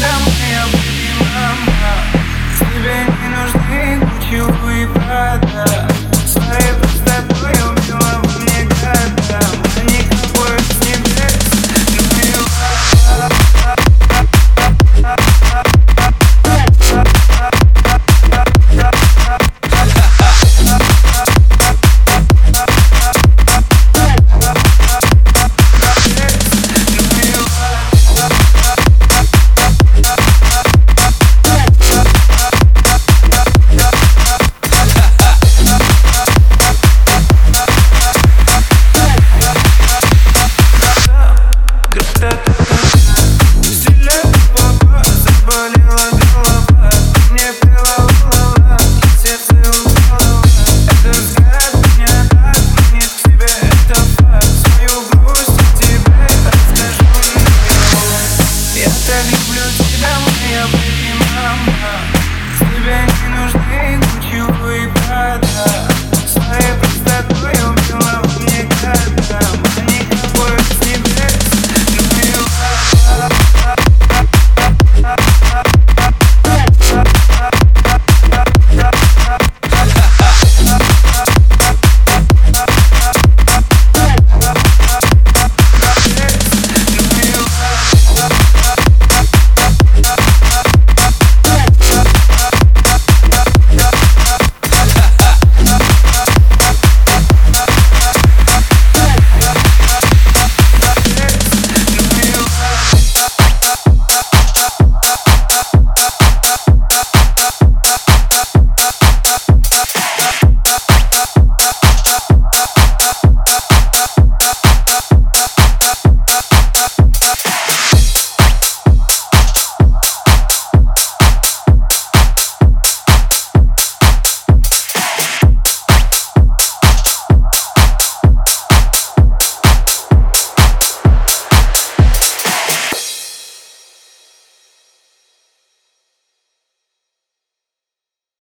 I'm люблю тебя, моя baby, мама Тебе не нужны